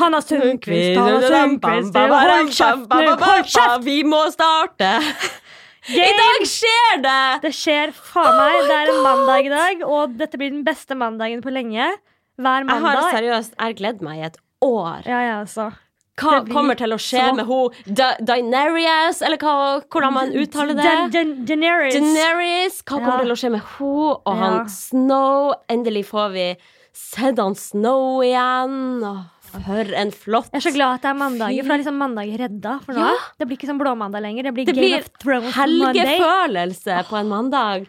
Hanna Sundquist, Hanna Sundquist Hold kjeft nå, hold kjeft! Vi må starte! I dag skjer det! Det skjer faen meg. Det er en mandag i dag, og dette blir den beste mandagen på lenge. Hver Jeg har seriøst jeg gledd meg i et år. Ja, ja, altså. Hva blir kommer til å skje så- med hun Da- Daenerys, eller hva, hvordan man uttaler det? Dan- Daenerys. Daenerys, hva kommer Ja. til å skje med hun og han Snow? Endelig får vi sett han Snow igjen. For en flott Jeg er så glad at det er mandager, for da er liksom mandag redda. For nå. Ja. Det blir ikke sånn blåmandag lenger. Det blir Det Game blir of Thrones helgefølelse på en mandag.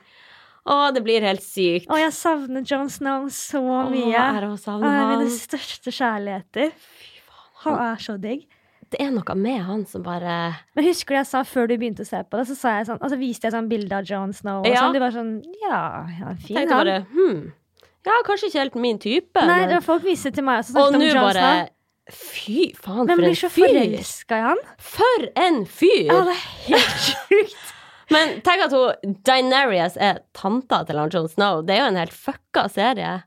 Å, det blir helt sykt. Å, jeg savner Jon Snow så mye. jeg er Han å han. mine største kjærligheter. Han er så digg. Det er noe med han som bare Men husker du jeg sa før du begynte å se på det, så sa jeg sånn, altså viste jeg sånn bilde av Jon Snow. Og Ja. sånn. Du var sånn Ja, er fin, tenkte han. bare hmm, ja, kanskje ikke helt min type. Nei, men- det var folk viste til meg også. og nå bare Fy faen, Men for blir en så fyr! forelska i han. For en fyr! Ja, det er helt sjukt. Men tenk at hun Daenerys er tanta til han Jon Snow. Det er jo en helt fucka serie.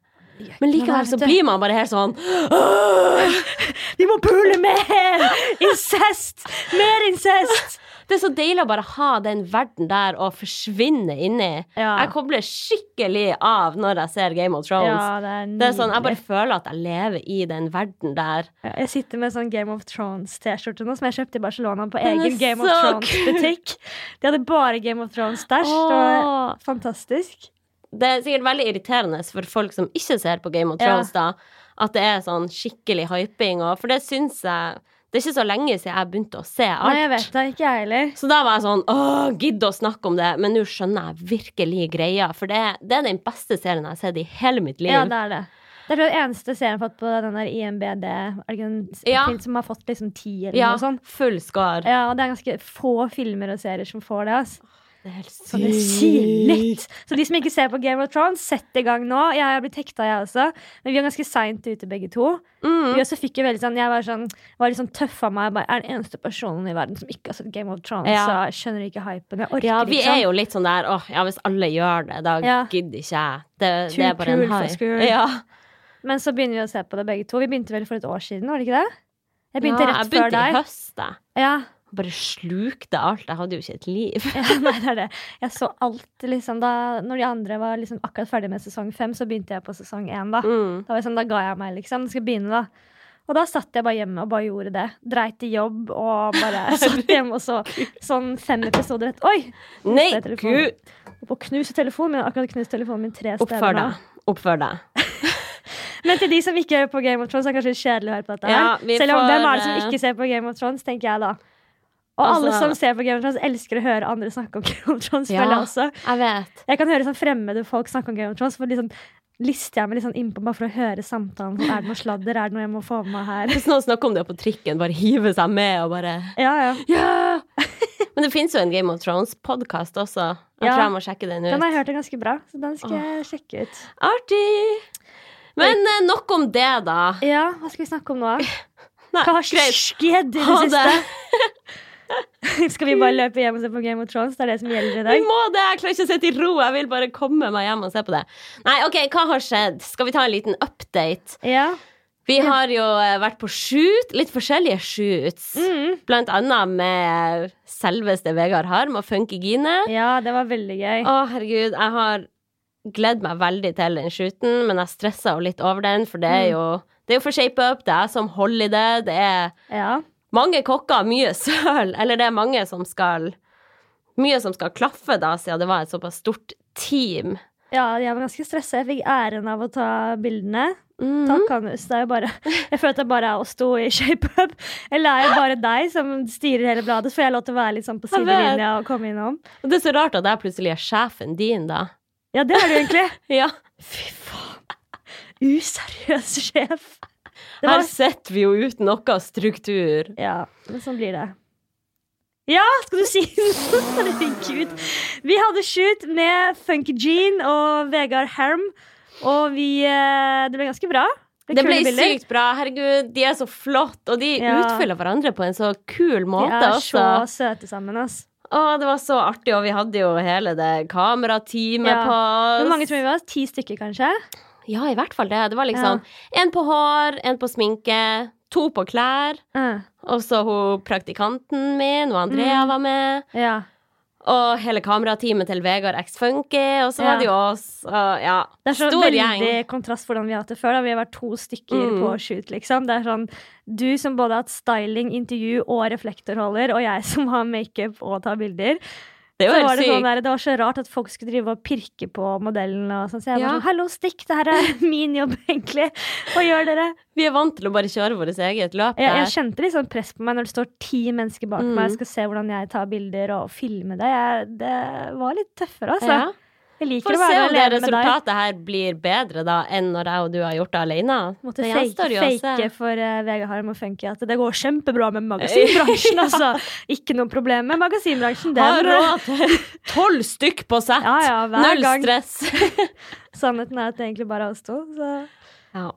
Men likevel så blir man bare helt sånn Vi må pule mer! Incest! Mer incest! Det er så deilig å bare ha den verden der og forsvinne inni. Ja. Jeg kobler skikkelig av når jeg ser Game of Thrones. Ja, det er Det er sånn, Jeg bare føler at jeg lever i den verden der. Jeg sitter med sånn Game of Thrones-T-skjorte nå, som jeg kjøpte i Barcelona på egen Game of Thrones-butikk. De hadde bare Game of Thrones-stæsj. Det var fantastisk. Det er sikkert veldig irriterende for folk som ikke ser på Game of Ja. Thrones, da, at det er sånn skikkelig hyping, og for det syns jeg Det er ikke så lenge siden jeg begynte å se alt. Nei, jeg vet det. Ikke jeg heller. Så da var jeg sånn Åh, gidd å snakke om det. Men nå skjønner jeg virkelig greia. For det, det er den beste serien jeg har sett i hele mitt liv. Ja, det er det. Det er den eneste serien jeg har fått på den der IMBD, er det en Ja. film som har fått liksom ti eller Ja, noe sånt. full skar. Ja, det er ganske få filmer og serier som får det. Altså. Det er helt Så det sier litt. Så de som ikke ser på Game of Thrones, sett i gang nå. Jeg har blitt hekta, jeg også. Men vi er ganske seint ute, begge to. Mm. Vi også fikk jo veldig sånn, Jeg var, sånn, var litt sånn tøff av meg. Jeg Bare, er den eneste personen i verden som ikke har sett Game of Thrones. Ja. Så jeg skjønner ikke hypen. Jeg orker Ja, vi liksom. er jo litt sånn der Åh, ja, hvis alle gjør det, da Ja. gidder ikke jeg. Det, det er bare en high. Ja. Men så begynner vi å se på det begge to. Vi begynte vel for et år siden, var det ikke det? Jeg begynte ja, rett jeg begynte før deg. i høst, da. Ja, Bare slukte alt. Jeg hadde jo ikke et liv. ja, nei, det er det. Jeg så alt, liksom. Da når de andre var liksom akkurat ferdig med sesong fem, så begynte jeg på sesong én, da. Mm. Da, sånn, da ga jeg meg, liksom. Det skal begynne, da. Og da satt jeg bare hjemme og bare gjorde det. Dreit i jobb og bare satt hjemme og så sånn fem episoder etter. Oi! Nei, gud! Og på knuse telefonen min. Akkurat knust telefonen min tre Oppfør steder nå. deg. Oppfør deg. Men til de som ikke er på Game of Thrones, er det kanskje kjedelig å høre på dette. Ja, Selv om får, hvem er det som ikke ser på Game of Thrones, tenker jeg da. Og alle Altså- som ser på Game of Thrones, elsker å høre andre snakke om Game of Thrones. Ja. Jeg. Jeg vet. Jeg kan høre sånn fremmede folk snakke om Game of Thrones, for liksom lister jeg meg litt sånn innpå bare for å høre samtalen. Er det noe sladder? Er det noe jeg må få med meg her? Hvis noen snakker om det på trikken, bare hive seg med og bare Ja, ja. Yeah! Men det fins jo en Game of Thrones-podkast også. Jeg Ja. tror jeg må sjekke den ut. Den har jeg hørt er ganske bra, så den skal jeg sjekke ut. Artig! Men eh, nok om det, da. Ja, hva skal vi snakke om nå? Nei, Hva har skjedd i det siste? Skal vi bare løpe hjem og se på Game of Thrones? Det er det som gjelder i dag. Vi må det! Jeg klarer ikke å sitte i ro. Jeg vil bare komme meg hjem og se på det. Nei, OK, hva har skjedd? Skal vi ta en liten update? Ja. Vi har jo eh, vært på shoot, litt forskjellige shoots. Mm. Blant annet med selveste Vegard Harm og Funky Gine. ja, det var veldig gøy. Å, herregud, jeg har gledd meg veldig til den shooten, men jeg stressa jo litt over den, for det er Mm. jo Det er jo for shape up, det er som holiday, det er Ja. Mange kokker, mye søl, eller det er mange som skal Mye som skal klaffe, da, siden det var et såpass stort team. ja, jeg var ganske stressa. Jeg fikk æren av å ta bildene. Mhm. Takk, Hannes. Det er jo bare Jeg føler at det bare er oss to i ShapeUp. Eller er det bare deg som styrer hele bladet? Så får jeg lov til å være litt sånn på sidelinja og komme innom. Og det er så rart at jeg plutselig er sjefen din, da. Ja, det er du egentlig. Ja. Fy faen. Useriøs sjef. Det Her setter sitter vi jo uten noe struktur. Ja, men sånn blir det. Ja, skal du si noe? Herregud. Vi hadde shoot med Funky Jean og Vegard Herm, og vi eh, Det ble ganske bra. Det ble kule bilder. sykt bra. Herregud, de er så flotte, og de Ja. utfyller hverandre på en så kul måte De er også. så søte sammen, ass. Å, det var så artig, og vi hadde jo hele det kamerateamet Ja. på oss. Hvor mange tror vi var? Ti stykker, kanskje? Ja, i hvert fall det. Det var liksom en på hår, en på sminke, to på klær, Ja. og så hun praktikanten min, og Andrea Mm. var med. ja. Og hele kamerateamet til Vegard X Funky, og så Ja. var det jo oss. Og ja, Det er så stor veldig gjeng. kontrast hvordan vi har hatt det før. Da. Vi har vært to stykker Mm. på shoot, liksom. Det er sånn du som både har hatt styling, intervju og reflektorholder, og jeg som har makeup og tar bilder. Det var, Så var det, sånn der, det var så rart at folk skulle drive og pirke på modellen. Og sånn, så jeg var sånn Hallo, stikk! Det her er min jobb, egentlig. Hva gjør dere? Vi er vant til å bare kjøre vårt eget løp Jeg, jeg kjente litt sånn press på meg når det står ti mennesker bak Mm. meg og skal se hvordan jeg tar bilder og filme det. Jeg, det var litt tøffere, altså. Ja. Jeg liker For å se om det deg. resultatet her blir bedre da enn når jeg og du har gjort det alene. Måtte Det fake, fake for uh, Vegard Harm og Funky at det går kjempebra med magasinbransjen, altså. Ikke noe problem med magasinbransjen. Den, Har råd til tolv stykk på sett! Ja, ja, Null gang. stress. Sannheten er at det egentlig bare er oss to. Så. ja.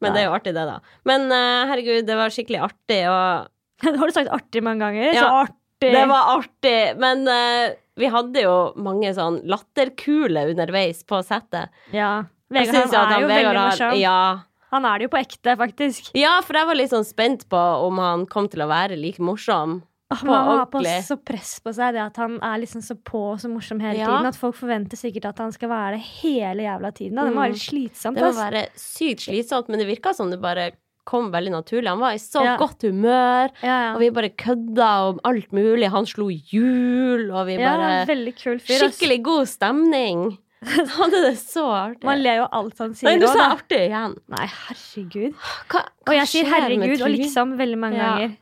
Men det er jo artig, det, da. Men uh, herregud, det var skikkelig artig, og Har du sagt artig mange ganger? Ja, så artig! Det var artig, men uh, vi hadde jo mange sånn latterkuler underveis på settet. Ja. Vegard han er han, jo Vegard veldig morsom. Ja. Han er det jo på ekte, faktisk. ja, for jeg var litt sånn spent på om han kom til å være like morsom. Men han har på så press på seg, det at han er liksom så på og så morsom hele Ja. tiden. At folk forventer sikkert at han skal være det hele jævla tiden. Da. Det må Mm. være litt slitsomt. Det må være sykt slitsomt, men det virka som det bare kom veldig naturlig. Han var i så Ja. godt humør, Ja, ja. og vi bare kødda om alt mulig. Han slo hjul, og vi bare fyr. Skikkelig god stemning. Han hadde det så artig. Man ler jo alt han sier Nei, du sa artig igjen. Nei, herregud. Hva, Og jeg sier herregud og liksom veldig mange ganger.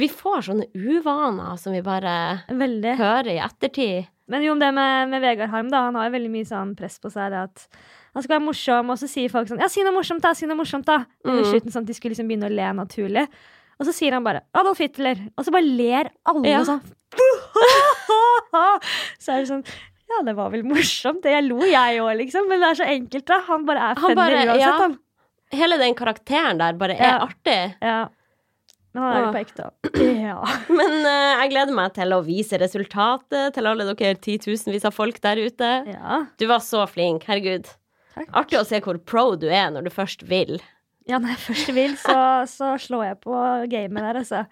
Vi får sånne uvaner som vi bare Veldig. hører i ettertid. Men jo, om det med, med Vegard Harm, da. Han har jo veldig mye sånn press på seg. Det at han skal være morsom, og så sier folk sånn Ja, si noe morsomt, da! Si noe morsomt, da! Under Mm. slutten, sånn at de skulle liksom begynne å le naturlig. Og så sier han bare 'Adolf Hitler', og så bare ler alle Ja. sånn. så er det sånn Ja, det var vel morsomt. Det jeg lo, jeg òg, liksom. Men det er så enkelt, da. Han bare er Han uansett, ja. han. Hele den karakteren der bare er Ja. artig. Ja. Men han er jo på ekte. Ja. Men uh, jeg gleder meg til å vise resultatet til alle dere titusenvis av folk der ute. ja. Du var så flink. Herregud. Takk. Artig å se hvor pro du er når du først vil. Ja, når jeg først vil, så, så slår jeg på gamet der, altså.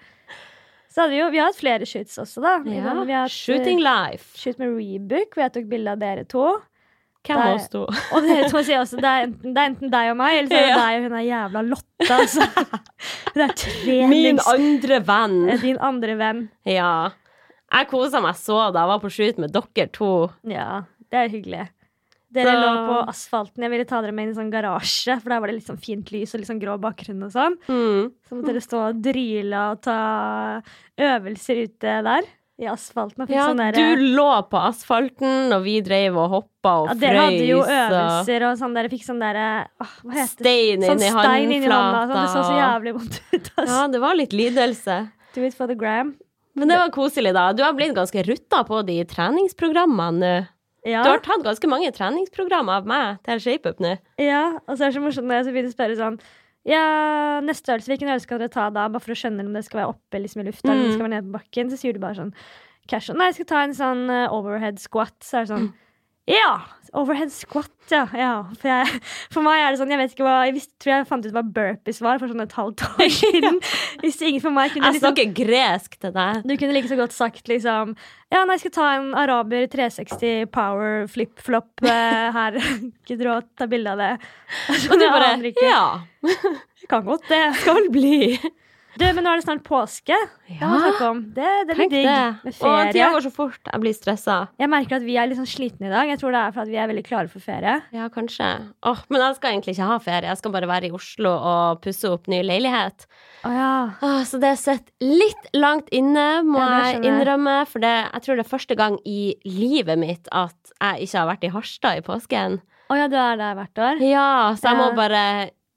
Så hadde vi jo Vi har hatt flere shoots også, da. Ja. vi har hatt, Shooting eh, life. Shoot med Rebook, hvor jeg tok bilde av dere to. Hvem av oss to? Og dere to sier også det er enten, det er enten deg og meg, eller så er det Ja. deg og hun er jævla Lotte. Altså. Det er Min andre venn. Din andre venn. Ja. Jeg kosa meg så da jeg var på shoot med dere to. Ja, det er hyggelig. Dere Så- lå på asfalten. Jeg ville ta dere med inn i sånn garasje, for der var det litt sånn fint lys og litt sånn grå bakgrunn og sånn. Mm. Så måtte dere stå og dryle og ta øvelser ute der i asfalten. Ja, sånn der, du lå på asfalten, og vi drev og hoppa og ja, Dere hadde jo øvelser og sånn. Dere fikk sånn derre Stein Sånn stein inn hånda. håndflata. Sånn, det så så jævlig vondt ut. ass. Ja, det var litt lidelse. Do it for the gram. Men det var koselig, da. Du har blitt ganske rutta på de treningsprogrammene nå. Ja, Du har tatt ganske mange treningsprogram av meg til ShapeUp nå. ja, og så er det så morsomt når jeg så begynner å spørre sånn ja, neste øvelse, hvilken øvelse skal dere ta da? Bare for å skjønne om det skal være oppe liksom, i lufta eller om det Mm. skal være nede på bakken. Så sier du bare sånn casual. Nei, jeg skal ta en sånn eh, overhead squat. Så er det sånn Ja! Overhead squat, ja. ja. For, jeg, for meg er det sånn Jeg vet ikke hva Jeg visste, tror jeg fant ut hva burpees var for sånn et halvt år siden. Hvis ingen for meg kunne Jeg liksom snakker gresk til deg. Du kunne like så godt sagt liksom Ja, nei, jeg skal ta en araber 360 power flip-flop eh, her. Gidder du å ta bilde av det? Og du bare. Ja, Jeg kan godt det. skal bli. Du, men nå er det snart påske. Må om. Det, det blir digg med Og tida går så fort. Jeg blir stressa. Jeg merker at vi er litt sånn slitne i dag. Jeg tror det er for at vi er veldig klare for ferie. Ja, kanskje. Åh, men jeg skal egentlig ikke ha ferie. Jeg skal bare være i Oslo og pusse opp ny leilighet. Åh, ja. Åh, så det sitter litt langt inne, må Ja, jeg innrømme. For det, jeg tror det er første gang i livet mitt at jeg ikke har vært i Harstad i påsken. Å ja, du er der hvert år? Ja, så jeg må bare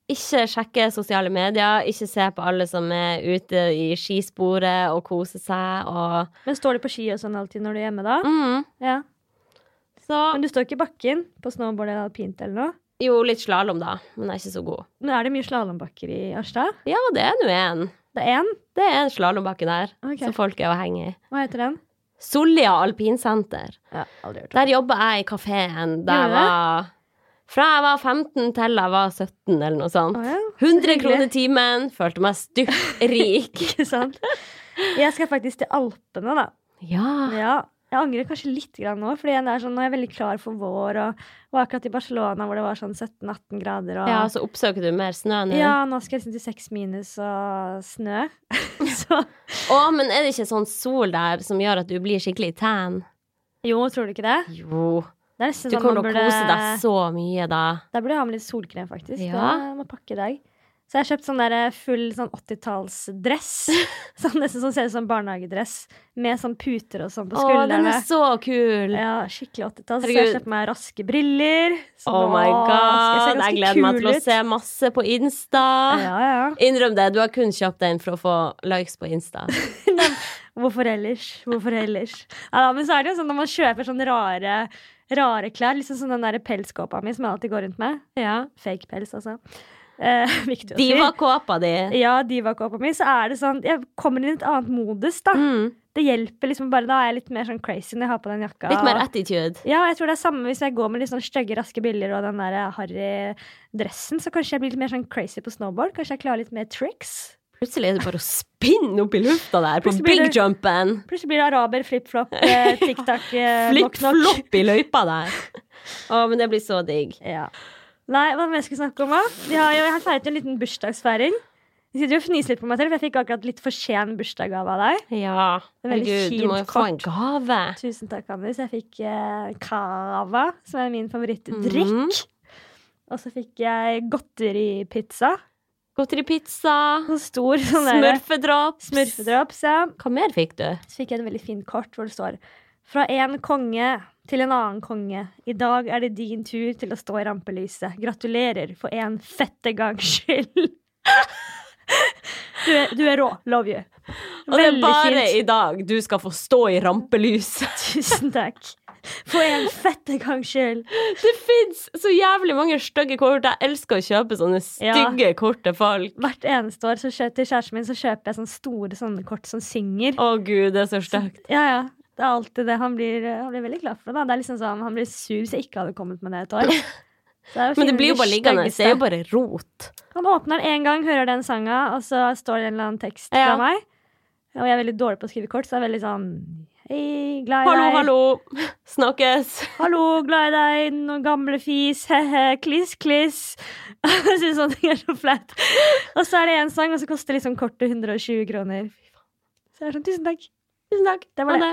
ikke sjekke sosiale medier, ikke se på alle som er ute i skisporet og koser seg og Men står du på ski og sånn alltid når du er hjemme da? mm. Ja. Så Men du står ikke i bakken på snowboard eller alpint eller noe? Jo, litt slalåm, da, men jeg er ikke så god. Men er det mye slalåmbakker i Arstad? Ja, det er nå en. Det er én? Det er en slalåmbakke der, okay. som folk er avhengig i. Hva heter den? Sollia alpinsenter. Ja, Der jobba jeg i kafeen da jeg var Fra jeg var 15 til jeg var 17, eller noe sånt. Å ja, 100 hyggelig. kroner timen. Følte meg styrtrik. Ikke sant? Jeg skal faktisk til Alpene, da. Ja. Ja, jeg angrer kanskje litt grann nå, fordi jeg er sånn, nå er jeg veldig klar for vår. Og var akkurat i Barcelona hvor det var sånn 17-18 grader. Og, ja, så oppsøker du mer snø nå. Ja, nå skal jeg liksom til 6 minus og snø. så Å, men er det ikke sånn sol der som gjør at du blir skikkelig tan? Jo, tror du ikke det? Jo. Det er nesten Du sånn kommer til å burde kose deg så mye da. Da burde jeg ha med litt solkrem, faktisk. Ja. Det må jeg pakke i dag. Så jeg har kjøpt sånn der full sånn 80-tallsdress. sånn, nesten sånn ser ut som barnehagedress. Med sånn puter og sånn på skuldrene. Å, den er så kul! Ja, skikkelig 80-tall. Så jeg har kjøpt meg raske briller. Så Oh my god! jeg jeg gleder meg til å se masse på Insta. Ja, ja. Innrøm det, du har kun kjøpt den for å få likes på Insta. Hvorfor ellers? Hvorfor ellers? Ja, men så er det jo sånn når man kjøper sånne rare, rare klær, liksom som den der pelskåpa mi som jeg alltid går rundt med. Ja. Fake pels, altså. Eh, viktig å si. Diva-kåpa di. Ja, divakåpa mi. Så er det sånn Jeg kommer inn i et annet modus, da. Mm. Det hjelper liksom bare Da er jeg litt mer sånn crazy når jeg har på den jakka. Litt mer og- attitude. Ja, jeg tror det er samme hvis jeg går med litt sånn stygge, raske bilder og den der harry dressen. Så kanskje jeg blir litt mer sånn crazy på snowboard. Kanskje jeg klarer litt mer tricks. Plutselig er det bare å spinne opp i lufta der på big jumpen. Plutselig blir det araber, flip-flop, eh, tiktak, eh. Flipp-flopp i løypa der. Å, men det blir så digg. Ja. Nei, hva mer skal vi snakke om, da? Vi har jo, jeg feiret en liten bursdagsfeiring. Jeg sitter og fniser litt på meg selv, for jeg fikk akkurat litt for sen bursdagsgave av deg. Ja. Er Herregud, du må jo få en gave. Tusen takk, Anders. Jeg fikk eh, cava, som er min favorittdrikk. Mm. Og så fikk jeg godteripizza. Godteripizza. Stor sånn der- Smurfedrops. Smurfedrops, ja. Hva mer fikk du? Så fikk jeg et veldig fint kort hvor det står Fra en konge til en annen konge. I dag er det din tur til å stå i rampelyset. Gratulerer for en fette gangs skyld. Du er, du er rå. Love you. Og det er bare fint. i dag du skal få stå i rampelyset. Tusen takk. For en fette gangs skyld. Det fins så jævlig mange stygge kort. Jeg elsker å kjøpe sånne Ja. stygge kort til folk. Hvert eneste år så til kjæresten min så kjøper jeg sånne store sånne kort som synger. Å gud, det er så stygt. Ja, ja. Det er alltid det. Han blir, han blir veldig glad for det. da. Det er liksom sånn, Han blir sur hvis jeg ikke hadde kommet med det et år. Det Men det blir jo bare liggende. Det er jo bare rot. Han åpner den én gang, hører den sanga, og så står det en eller annen tekst Ja. fra meg. Og jeg er veldig dårlig på å skrive kort, så det er veldig sånn Hei, glad i Hallo, deg. hallo. Snakkes. Hallo, glad i deg, noen gamle fis. He-he, kliss, kliss. Jeg syns sånne ting er så flaut. Og så er det én sang, og så koster liksom kortet 120 kroner. Så jeg er sånn, tusen takk. Tusen takk. Det var det.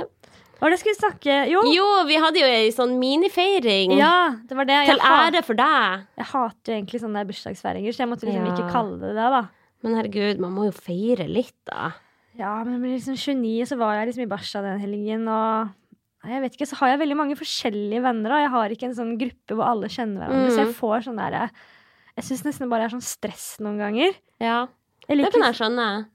Hva var det skulle vi snakke Jo! Jo, vi hadde jo ei sånn minifeiring. Ja, det var det. Jeg, Til ære for deg. jeg hater jo egentlig sånne bursdagsfeiringer, så jeg måtte liksom Ja. ikke kalle det det, da. Men herregud, man må jo feire litt, da. Ja, men jeg ble liksom 29, så var jeg liksom i Barca den helgen, og Nei, jeg vet ikke, så har jeg veldig mange forskjellige venner. Da. Jeg har ikke en sånn gruppe hvor alle kjenner hverandre. Så jeg Mm. får sånn derre Jeg syns nesten det bare er sånn stress noen ganger. Ja, Jeg det liker, kan jeg skjønne.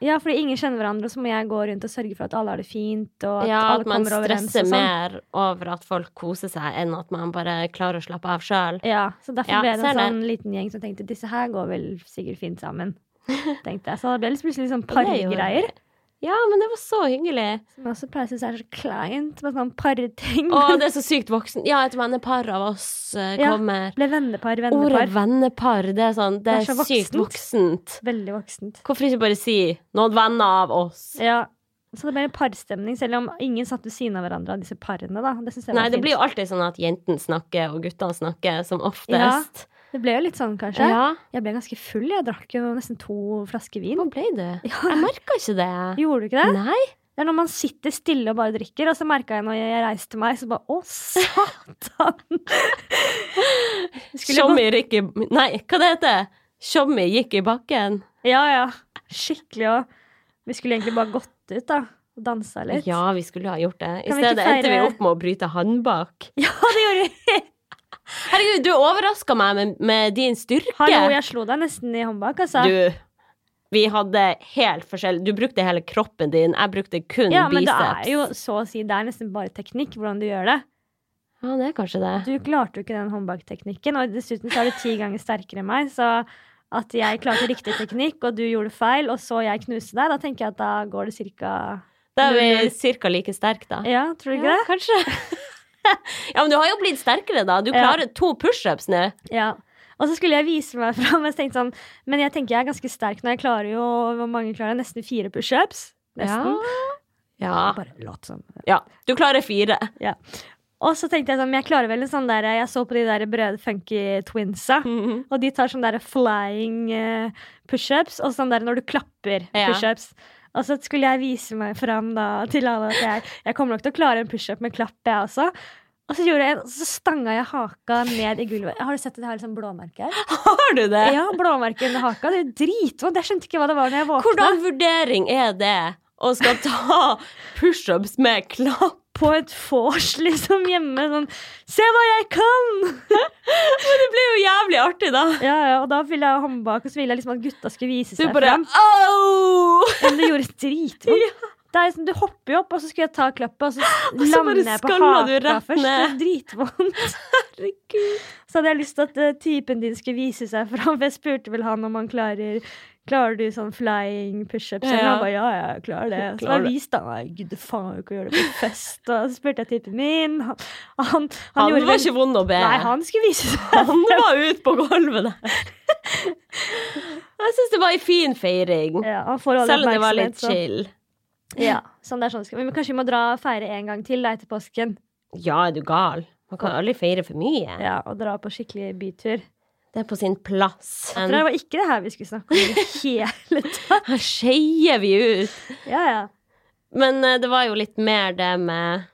Ja, fordi ingen kjenner hverandre, og så må jeg gå rundt og sørge for at alle har det fint, og at Ja, alle at man kommer overens. stresser og sånn. mer over at folk koser seg, enn at man bare klarer å slappe av sjøl. Ja, så derfor Ja, ble det en en det. sånn liten gjeng som tenkte disse her går vel sikkert fint sammen. tenkte jeg. Så det ble plutselig sånn er pargreier. Ja, men det var så hyggelig. Som jeg også pleier å synes er så kleint med sånn parting. Å, det er så sykt voksen. Ja, et vennepar av oss kommer Ja. Ble vennepar, Ordet vennepar. vennepar, det er sånn Det Det er, er så sykt voksent. Veldig voksent. Hvorfor ikke bare si 'noen venner av oss'? Ja. Så det ble en parstemning, selv om ingen satt ved siden av hverandre av disse parene. da. Det Nei, det fint. blir jo alltid sånn at jentene snakker og guttene snakker, som oftest. Det ble jo litt sånn, kanskje. Ja. Jeg ble ganske full. Jeg drakk jo nesten to flasker vin. Hva ble det? Ja. Jeg merka ikke det. Gjorde du ikke det? Nei. Det er når man sitter stille og bare drikker, og så merka jeg når jeg reiste meg, så bare Å, satan! Tjommi gikk i Nei, hva det heter Tjommi gikk i bakken. Ja, ja. Skikkelig òg. Vi skulle egentlig bare gått ut, da. Og dansa litt. Ja, vi skulle ha gjort det. I stedet endte vi opp med å bryte håndbak. Ja, det gjorde vi! Herregud, du overraska meg med, med din styrke. Hallo, jeg slo deg nesten i håndbak, altså. Du, vi hadde helt forskjell Du brukte hele kroppen din, jeg brukte kun ja, men det er jo så å si Det er nesten bare teknikk hvordan du gjør det. Ja, det er kanskje det. Du klarte jo ikke den håndbakteknikken, og dessuten så er du ti ganger sterkere enn meg, så at jeg klarte riktig teknikk, og du gjorde feil, og så jeg knuste deg, da tenker jeg at da går det cirka Da er vi cirka like sterke, da. Ja, tror du ikke det? Kanskje. ja, men du har jo blitt sterkere, da. Du Ja. klarer to pushups nå. Ja. Og så skulle jeg vise meg fram, men, jeg sånn, men jeg tenker jeg er ganske sterk når jeg klarer jo Hvor mange klarer jeg? Nesten fire pushups. Nesten. Ja. Bare lat som. ja. Du klarer fire. Ja. Og så tenkte jeg sånn, jeg klarer vel en sånn der Jeg så på de der brød-funky twinsa. Og de tar sånn der flying eh, pushups, og sånn der når du klapper Ja. Og så skulle jeg vise meg fram da til alle at jeg, jeg kommer nok til å klare en pushup med klapp, jeg også. Og så, gjorde jeg, så stanga jeg haka ned i gulvet. Har du sett at jeg har liksom blåmerke her? Har du det? Ja, blåmerke under haka. Det er dritvondt. Jeg skjønte ikke hva det var når jeg våkna. Hvordan vurdering er det å skal ta pushups med klapp? På et vors, liksom, hjemme. Sånn Se hva jeg kan! Men det ble jo jævlig artig, da. Ja, ja, og da ville jeg ha håndbak, og så ville jeg liksom at gutta skulle vise Du seg bare fram. Au! Men det gjorde dritvondt. Det er liksom, du hopper jo opp, og så skulle jeg ta klappet, og så så lander jeg på haka først. Det er dritvondt. Herregud. Så hadde jeg lyst til at uh, typen din skulle vise seg fram. For jeg spurte vel han om han klarer Klarer du sånn flying pushups? Ja, han bare ja, ja, jeg klarer det. Så jeg viste han meg gud, faen jeg ikke gjøre det på fest. Og så spurte jeg typen min. Han, han, han, Han var ikke vond å be. Nei, han skulle vise seg. Han var ute på gulvet der. Jeg syns det var ei en fin feiring. Ja, Selv om det var litt så- chill. Ja, sånn det er sånn skal. Men kanskje vi må dra og feire en gang til da, etter påsken. Ja, er du gal? Man kan aldri feire for mye. Ja, Og dra på skikkelig bytur. Det er på sin plass. For det var ikke det her vi skulle snakke om i det hele tatt. Her skeier vi ut. Ja, ja. Men eh, det var jo litt mer det med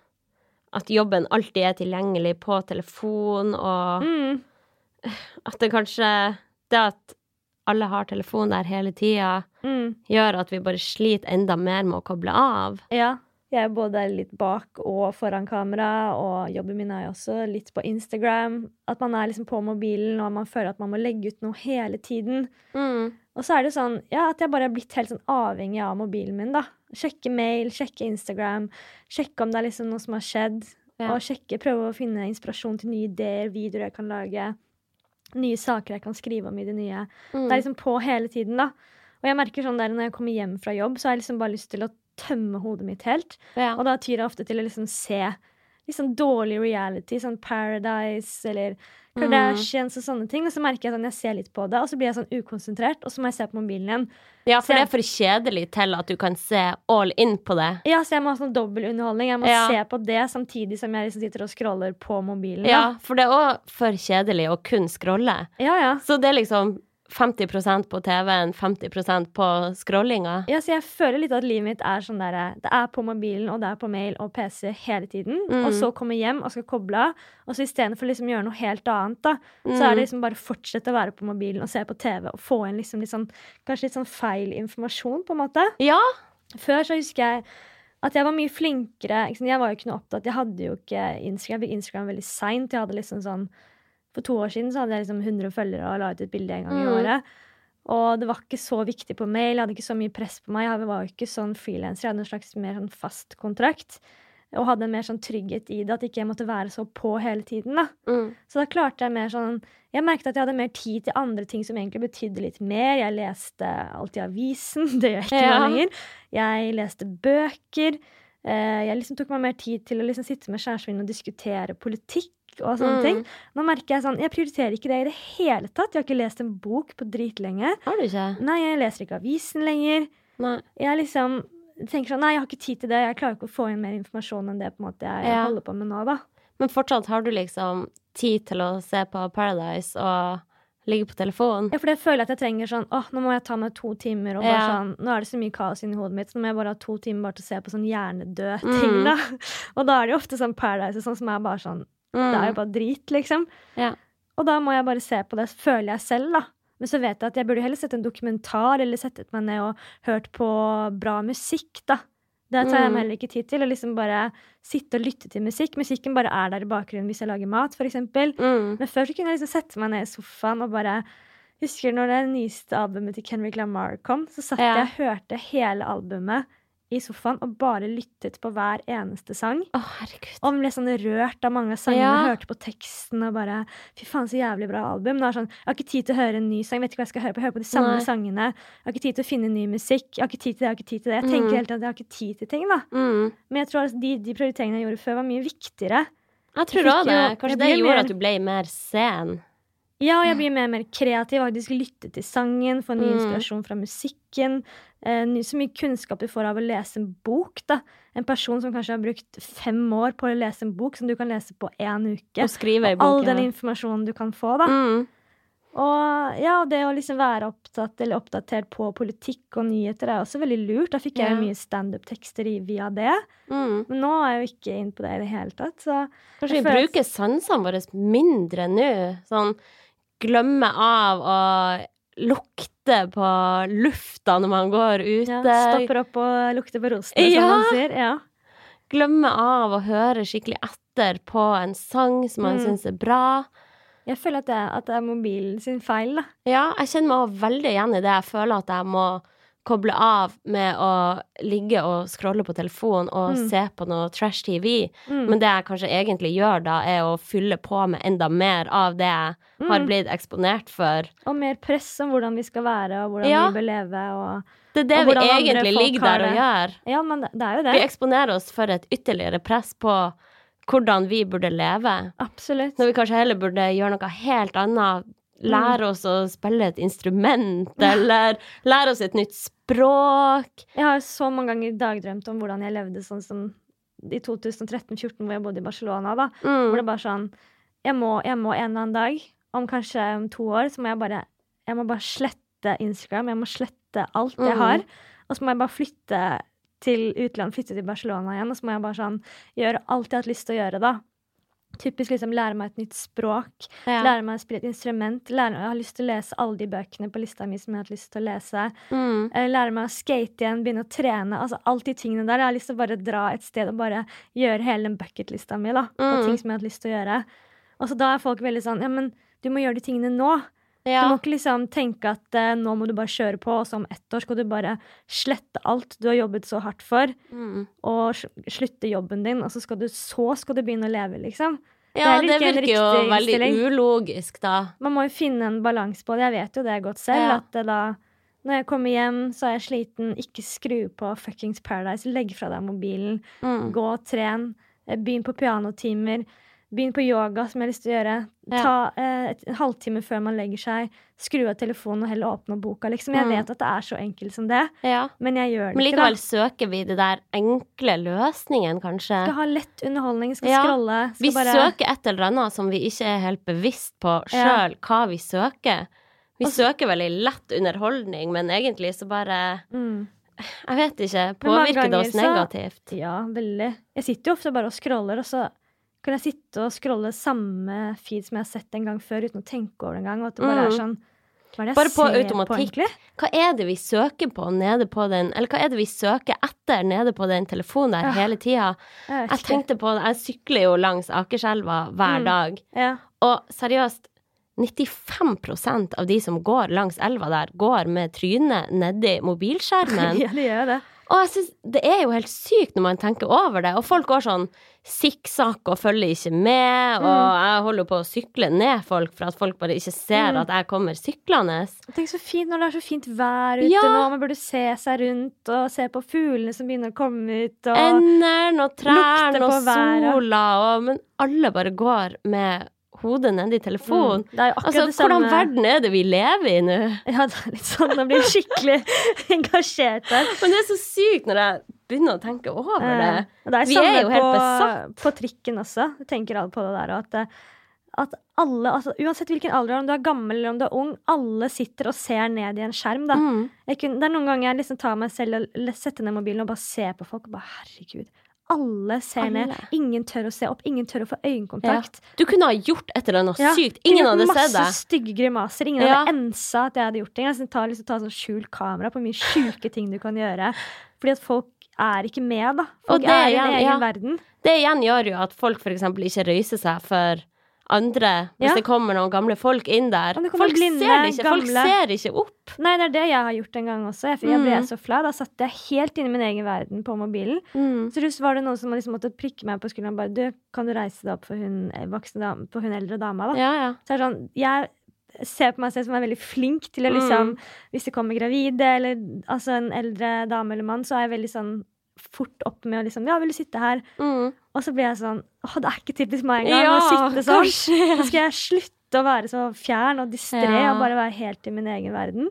at jobben alltid er tilgjengelig på telefon, og Mm. at det kanskje Det at alle har telefon der hele tida, Mm. gjør at vi bare sliter enda mer med å koble av. Ja. Jeg er både litt bak og foran kamera, og jobben min er jo også litt på Instagram. At man er liksom på mobilen, og man føler at man må legge ut noe hele tiden. Mm. Og så er det sånn ja, at jeg bare er blitt helt sånn avhengig av mobilen min. da. Sjekke mail, sjekke Instagram, sjekke om det er liksom noe som har skjedd. Ja. Og sjekke, prøve å finne inspirasjon til nye ideer, videoer jeg kan lage. Nye saker jeg kan skrive om i det nye. Mm. Det er liksom på hele tiden, da. Og jeg merker sånn der når jeg kommer hjem fra jobb, så har jeg liksom bare lyst til å tømme hodet mitt helt. ja. Og da tyr jeg ofte til å liksom se litt sånn dårlig reality, sånn Paradise eller Mm. Og sånne ting. Og så merker jeg sånn, jeg ser litt på det, og så blir jeg sånn ukonsentrert, og så må jeg se på mobilen igjen. ja, for jeg, det er for kjedelig til at du kan se all in på det. Ja, så jeg må ha sånn dobbeltunderholdning. Jeg må Ja. se på det samtidig som jeg liksom sitter og scroller på mobilen. da. Ja, for det er òg for kjedelig å kun scrolle. ja, ja. Så det er liksom 50% på TV-en, 50% på scrollinga. Ja, så jeg føler litt at livet mitt er sånn der Det er på mobilen, og det er på mail og PC hele tiden. Mm. Og så komme hjem og skal koble av. Og så istedenfor liksom gjøre noe helt annet, da, så er det liksom bare fortsette å være på mobilen og se på TV og få inn liksom litt sånn Kanskje litt sånn feil informasjon, på en måte. Ja. Før så husker jeg at jeg var mye flinkere. Jeg var jo ikke noe opptatt. Jeg hadde jo ikke Instagram. Jeg fikk Instagram veldig seint. Jeg hadde liksom sånn For to år siden så hadde jeg liksom 100 følgere og la ut et bilde en gang i Mm. året. Og det var ikke så viktig på mail. Jeg hadde ikke så mye press på meg. Jeg var jo ikke sånn frilanser. Jeg hadde en slags mer sånn fast kontrakt. Og hadde en mer sånn trygghet i det, at ikke jeg måtte være så på hele tiden. da. Mm. Så da klarte jeg mer sånn Jeg merket at jeg hadde mer tid til andre ting som egentlig betydde litt mer. Jeg leste alltid avisen. Det gjør jeg ikke Ja. lenger. Jeg leste bøker. Eh, Jeg liksom tok meg mer tid til å liksom sitte med kjæresten min og diskutere politikk og sånne Mm. ting. Nå merker jeg sånn Jeg prioriterer ikke det i det hele tatt. Jeg har ikke lest en bok på dritlenge. Har du ikke? Nei, jeg leser ikke avisen lenger. Nei. Jeg liksom tenker sånn Nei, jeg har ikke tid til det. Jeg klarer ikke å få inn mer informasjon enn det på en måte jeg Ja. holder på med nå, da. Men fortsatt har du liksom tid til å se på Paradise og ligge på telefonen. Ja, for det føler jeg at jeg trenger sånn Åh, nå må jeg ta meg to timer og bare Ja. sånn Nå er det så mye kaos inni hodet mitt, så nå må jeg bare ha to timer bare til å se på sånn hjernedød Mm. ting, da. Og da er det jo ofte sånn Paradise sånn som er bare sånn Mm. Det er jo bare drit, liksom. Ja. Og da må jeg bare se på det, føler jeg selv, da. Men så vet jeg at jeg burde heller sett en dokumentar eller settet meg ned og hørt på bra musikk, da. Det tar jeg Mm. meg heller ikke tid til. Å liksom bare sitte og lytte til musikk. Musikken bare er der i bakgrunnen hvis jeg lager mat, eksempel. Mm. Men før så kunne jeg liksom sette meg ned i sofaen og bare Husker når det nyeste albumet til Kendrick Lamar kom, så satt Ja. jeg og hørte hele albumet i sofaen og bare lyttet på hver eneste sang. Å, herregud. Og ble sånn rørt av mange av sangene. Ja. Hørte på teksten og bare Fy faen, så jævlig bra album. Nå er sånn, jeg har ikke tid til å høre en ny sang. Vet ikke hva jeg skal høre på. Jeg hører på de samme Nei. sangene. Jeg har ikke tid til å finne ny musikk. Jeg har ikke tid til det, jeg har ikke tid til det. Jeg tenker Mm. hele tiden at jeg har ikke tid til ting, da. Mm. Men jeg tror at de, de prioriteringene jeg gjorde før, var mye viktigere. Jeg tror Jeg òg det. Kanskje det gjorde mer- at du ble mer sen. Ja, og jeg blir mer og mer kreativ. Faktisk lytte til sangen, få ny Mm. inspirasjon fra musikken. Eh, så mye kunnskap du får av å lese en bok. da. En person som kanskje har brukt fem år på å lese en bok, som du kan lese på én uke. Og skrive i boken. Og all den informasjonen du kan få, da. Mm. Og ja, det å liksom være opptatt eller oppdatert på politikk og nyheter er også veldig lurt. Da fikk jeg jo yeah. mye standup-tekster via det. Mm. Men nå er jeg jo ikke inne på det i det hele tatt. Så Kanskje vi at- bruker sansene våre mindre nå. Sånn glemme av å lukte på lufta når man går ute. ja, stopper opp og lukter på rosene, Ja. som man sier. Ja. Glemme av å høre skikkelig etter på en sang som man Mm. syns er bra. Jeg føler at det, at det er mobilen sin feil, da. Ja, jeg kjenner meg veldig igjen i det. Jeg føler at jeg må koble av med å ligge og scrolle på telefonen og Mm. se på noe trash TV. Mm. Men det jeg kanskje egentlig gjør da, er å fylle på med enda mer av det jeg har Mm. blitt eksponert for. Og mer press om hvordan vi skal være, og hvordan Ja. vi bør leve. Og... Det er det vi egentlig ligger der og gjør. Ja, men det, det er jo det. Vi eksponerer oss for et ytterligere press på hvordan vi burde leve. Absolutt. Når vi kanskje heller burde gjøre noe helt annet. Mm. Lære oss å spille et instrument, eller lære oss et nytt språk. Jeg har så mange ganger dagdrømt om hvordan jeg levde sånn som i 2013-2014, hvor jeg bodde i Barcelona. da. Hvor Mm. det bare sånn jeg må, jeg må en eller annen dag, om kanskje om to år, så må jeg bare Jeg må bare slette Instagram. Jeg må slette alt jeg Mhm. har. Og så må jeg bare flytte til utlandet, flytte til Barcelona igjen. Og så må jeg bare sånn gjøre alt jeg har hatt lyst til å gjøre, da. Typisk liksom lære meg et nytt språk. Ja. Lære meg å spille et instrument. Lære, jeg har lyst til å lese alle de bøkene på lista mi som jeg har hatt lyst til å lese. Mm. Eh, Lære meg å skate igjen, begynne å trene. Altså alt de tingene der. Jeg har lyst til å bare dra et sted og bare gjøre hele den bucketlista mi da, på Mm. ting som jeg har hatt lyst til å gjøre. Og så da er folk veldig sånn Ja, men du må gjøre de tingene nå. Du må ikke liksom tenke at eh, nå må du bare kjøre på, og så om ett år skal du bare slette alt du har jobbet så hardt for, Mm. og slutte jobben din, og så skal du, så skal du begynne å leve, liksom. ja, Det det er virker jo veldig innstilling. ulogisk, da. Man må jo finne en balanse på det. Jeg vet jo det godt selv. Ja. At det da når jeg kommer hjem, så er jeg sliten. Ikke skru på fuckings Paradise. Legg fra deg mobilen. Mm. Gå og tren. Eh, Begynn på pianotimer. Begynn på yoga, som jeg har lyst til å gjøre. Ja. Ta eh, en halvtime før man legger seg. Skru av telefonen og heller åpne boka. Liksom. Jeg Mm. vet at det er så enkelt som det, Ja. men jeg gjør det Men ikke. likevel da. søker vi det der enkle løsningen, kanskje. Skal ha lett underholdning, skal Ja. scrolle. Skal Vi bare, søker et eller annet som vi ikke er helt bevisst på sjøl hva vi søker. Vi Også... søker veldig lett underholdning, men egentlig så bare mm. Jeg vet ikke. Påvirker det oss negativt? så-? Ja, veldig. Jeg sitter jo ofte bare og scroller, og så kan jeg sitte og scrolle samme feed som jeg har sett en gang før, uten å tenke over det engang. Og at det bare Mm. er sånn det jeg Bare på automatikk. på. Hva er det vi søker på nede på den Eller hva er det vi søker etter nede på den telefonen der Ja. hele tida? Jeg Jeg tenkte på det, jeg sykler jo langs Akerselva hver Mm. dag, Ja. og seriøst 95% av de som går langs elva der, går med trynet nedi mobilskjermen. ja, de gjør det. Og jeg synes, det er jo helt sykt når man tenker over det. Og folk går sånn sikksakk og følger ikke med. Og Mm. jeg holder jo på å sykle ned folk for at folk bare ikke ser Mm. at jeg kommer syklende. Tenk så fint når det er så fint vær ute Ja. nå. Man burde se seg rundt og se på fuglene som begynner å komme ut. Og... Endene og trærne og sola og Men alle bare går med hodet nedi telefonen. Mm. Det Altså, hvordan verden er det vi lever i nå? Ja, det er litt sånn. Jeg blir skikkelig engasjert der. Men det er så sykt når jeg begynner å tenke over det. Eh, det er Vi er jo helt på, besatt. på trikken også. Jeg tenker alle på det der. At, eh, at alle, altså, uansett hvilken alder, om du er gammel eller om du er ung, alle sitter og ser ned i en skjerm. Mm. Kunne, det er noen ganger jeg liksom tar meg selv og setter ned mobilen og bare ser på folk. og bare, herregud, alle ser Alle. ned. Ingen tør å se opp. Ingen tør å få øyekontakt. Du kunne ha gjort et eller annet Ja, sykt. Ingen hadde sett det. Masse stygge grimaser. Ingen Ja. hadde ensa at jeg hadde gjort ting. Jeg tar, liksom, ta sånn skjult kamera på mye sjuke ting du kan gjøre. Fordi at folk er ikke med, da. Folk det er i en egen verden. Det igjen gjør jo at folk f.eks. ikke røyser seg for andre hvis Ja. det kommer noen gamle folk inn der. Folk blinde, ser ikke. Folk ser ikke opp. Nei, det er det jeg har gjort en gang også. Jeg, jeg ble Mm. så flau. Da satt jeg helt inne i min egen verden på mobilen. Mm. Så just var det noen som liksom måtte prikke meg på skulderen og bare Du, kan du reise deg opp for hun, eh, dame, for hun eldre dama, da? Ja, ja. Så er det sånn Jeg ser på meg selv som er veldig flink til å Mm. liksom Hvis det kommer gravide eller altså en eldre dame eller mann, så er jeg veldig sånn fort opp med å liksom Ja, vil du sitte her? Mm. Og så blir jeg sånn Å, det er ikke typisk meg engang Ja, å sitte sånn. kanskje. Så skal jeg slutte å være så fjern og distré Ja. og bare være helt i min egen verden.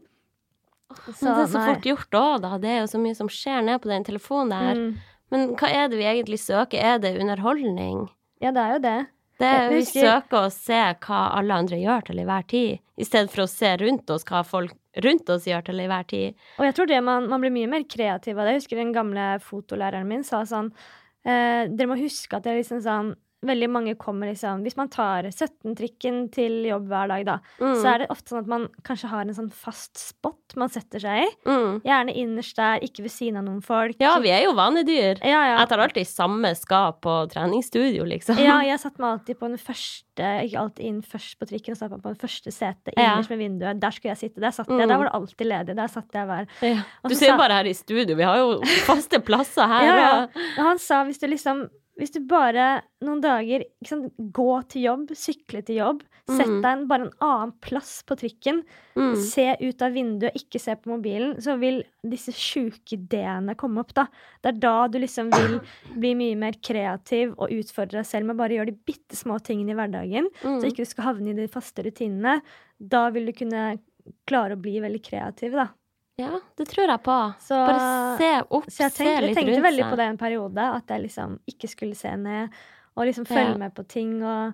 Men det er så nei. fort gjort òg, da. Det er jo så mye som skjer ned på den telefonen der. Mm. Men hva er det vi egentlig søker? Er det underholdning? Ja, det er jo det. Det er, vi søker å se hva alle andre gjør til enhver tid, i stedet for å se rundt oss hva folk rundt oss gjør til enhver tid. Og jeg tror det man, man blir mye mer kreativ av det. Jeg husker den gamle fotolæreren min sa sånn eh, Dere må huske at det er liksom sånn Veldig mange kommer liksom Hvis man tar 17-trikken til jobb hver dag, da, Mm. så er det ofte sånn at man kanskje har en sånn fast spot man setter seg i. Mm. Gjerne innerst der, ikke ved siden av noen folk. Ja, vi er jo vanedyr. ja, ja. Jeg tar alltid samme skap på treningsstudio, liksom. Ja, jeg satte meg alltid på den første Ikke alltid inn først på trikken, og satt meg på den første setet Ja. innerst med vinduet. Der skulle jeg sitte. Der satt jeg. Mm. Der var det alltid ledig. Der satt jeg hver Ja. Du ser jo bare her i studio, vi har jo faste plasser her. Ja, ja. han sa hvis du liksom Hvis du bare noen dager sant, Gå til jobb, sykle til jobb, sett Mm. deg en, bare en annen plass på trikken, Mm. se ut av vinduet, ikke se på mobilen, så vil disse sjuke ideene komme opp, da. Det er da du liksom vil bli mye mer kreativ og utfordre deg selv med å bare gjøre de bitte små tingene i hverdagen, Mm. så ikke du skal havne i de faste rutinene. Da vil du kunne klare å bli veldig kreativ, da. Ja, det tror jeg på. Så, Bare se opp, se litt rundt tenkte, jeg tenkte veldig seg. på det en periode, at jeg liksom ikke skulle se ned og liksom følge Ja. med på ting. Og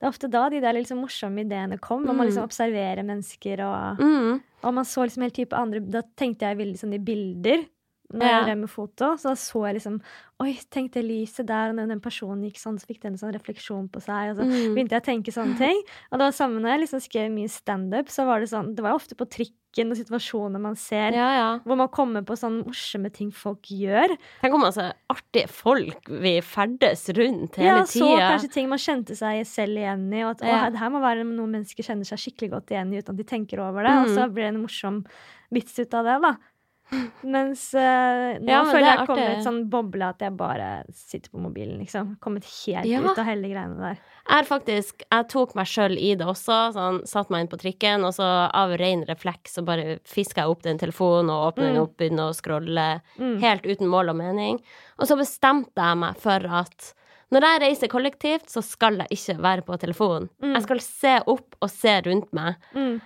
det er ofte da de der liksom morsomme ideene kom, man Mm. liksom observerer mennesker, og, Mm. og man så liksom helt type andre Da tenkte jeg veldig sånn i bilder. Når Ja. jeg drev med foto, så da så jeg liksom Oi, tenk det lyset der, og når den personen gikk sånn, så fikk den en sånn refleksjon på seg. Og så Mm. begynte jeg å tenke sånne ting. Og det var samme når jeg liksom skrev mye standup, så var det sånn Det var jo ofte på trikken og situasjoner man ser, Ja, ja. hvor man kommer på sånne morsomme ting folk gjør. Tenk om altså artige folk vi ferdes rundt hele Ja, så tida. kanskje ting man kjente seg selv igjen i, og at Ja. det her må være noe mennesker kjenner seg skikkelig godt igjen i uten at de tenker over det, og Mm. så blir det en morsom vits ut av det, da. Mens uh, nå Ja, men føler er jeg kommet i et sånn boble at jeg bare sitter på mobilen, liksom. Kommet helt Ja. ut av hele greiene der. Jeg faktisk, jeg tok meg sjøl i det også. Sånn, satt meg inn på trikken, og så av ren refleks så bare fiska jeg opp den telefonen og åpna den Mm. opp, begynne å scrolle Mm. helt uten mål og mening. Og så bestemte jeg meg for at når jeg reiser kollektivt, så skal jeg ikke være på telefonen. Mm. Jeg skal se opp og se rundt meg. Mm.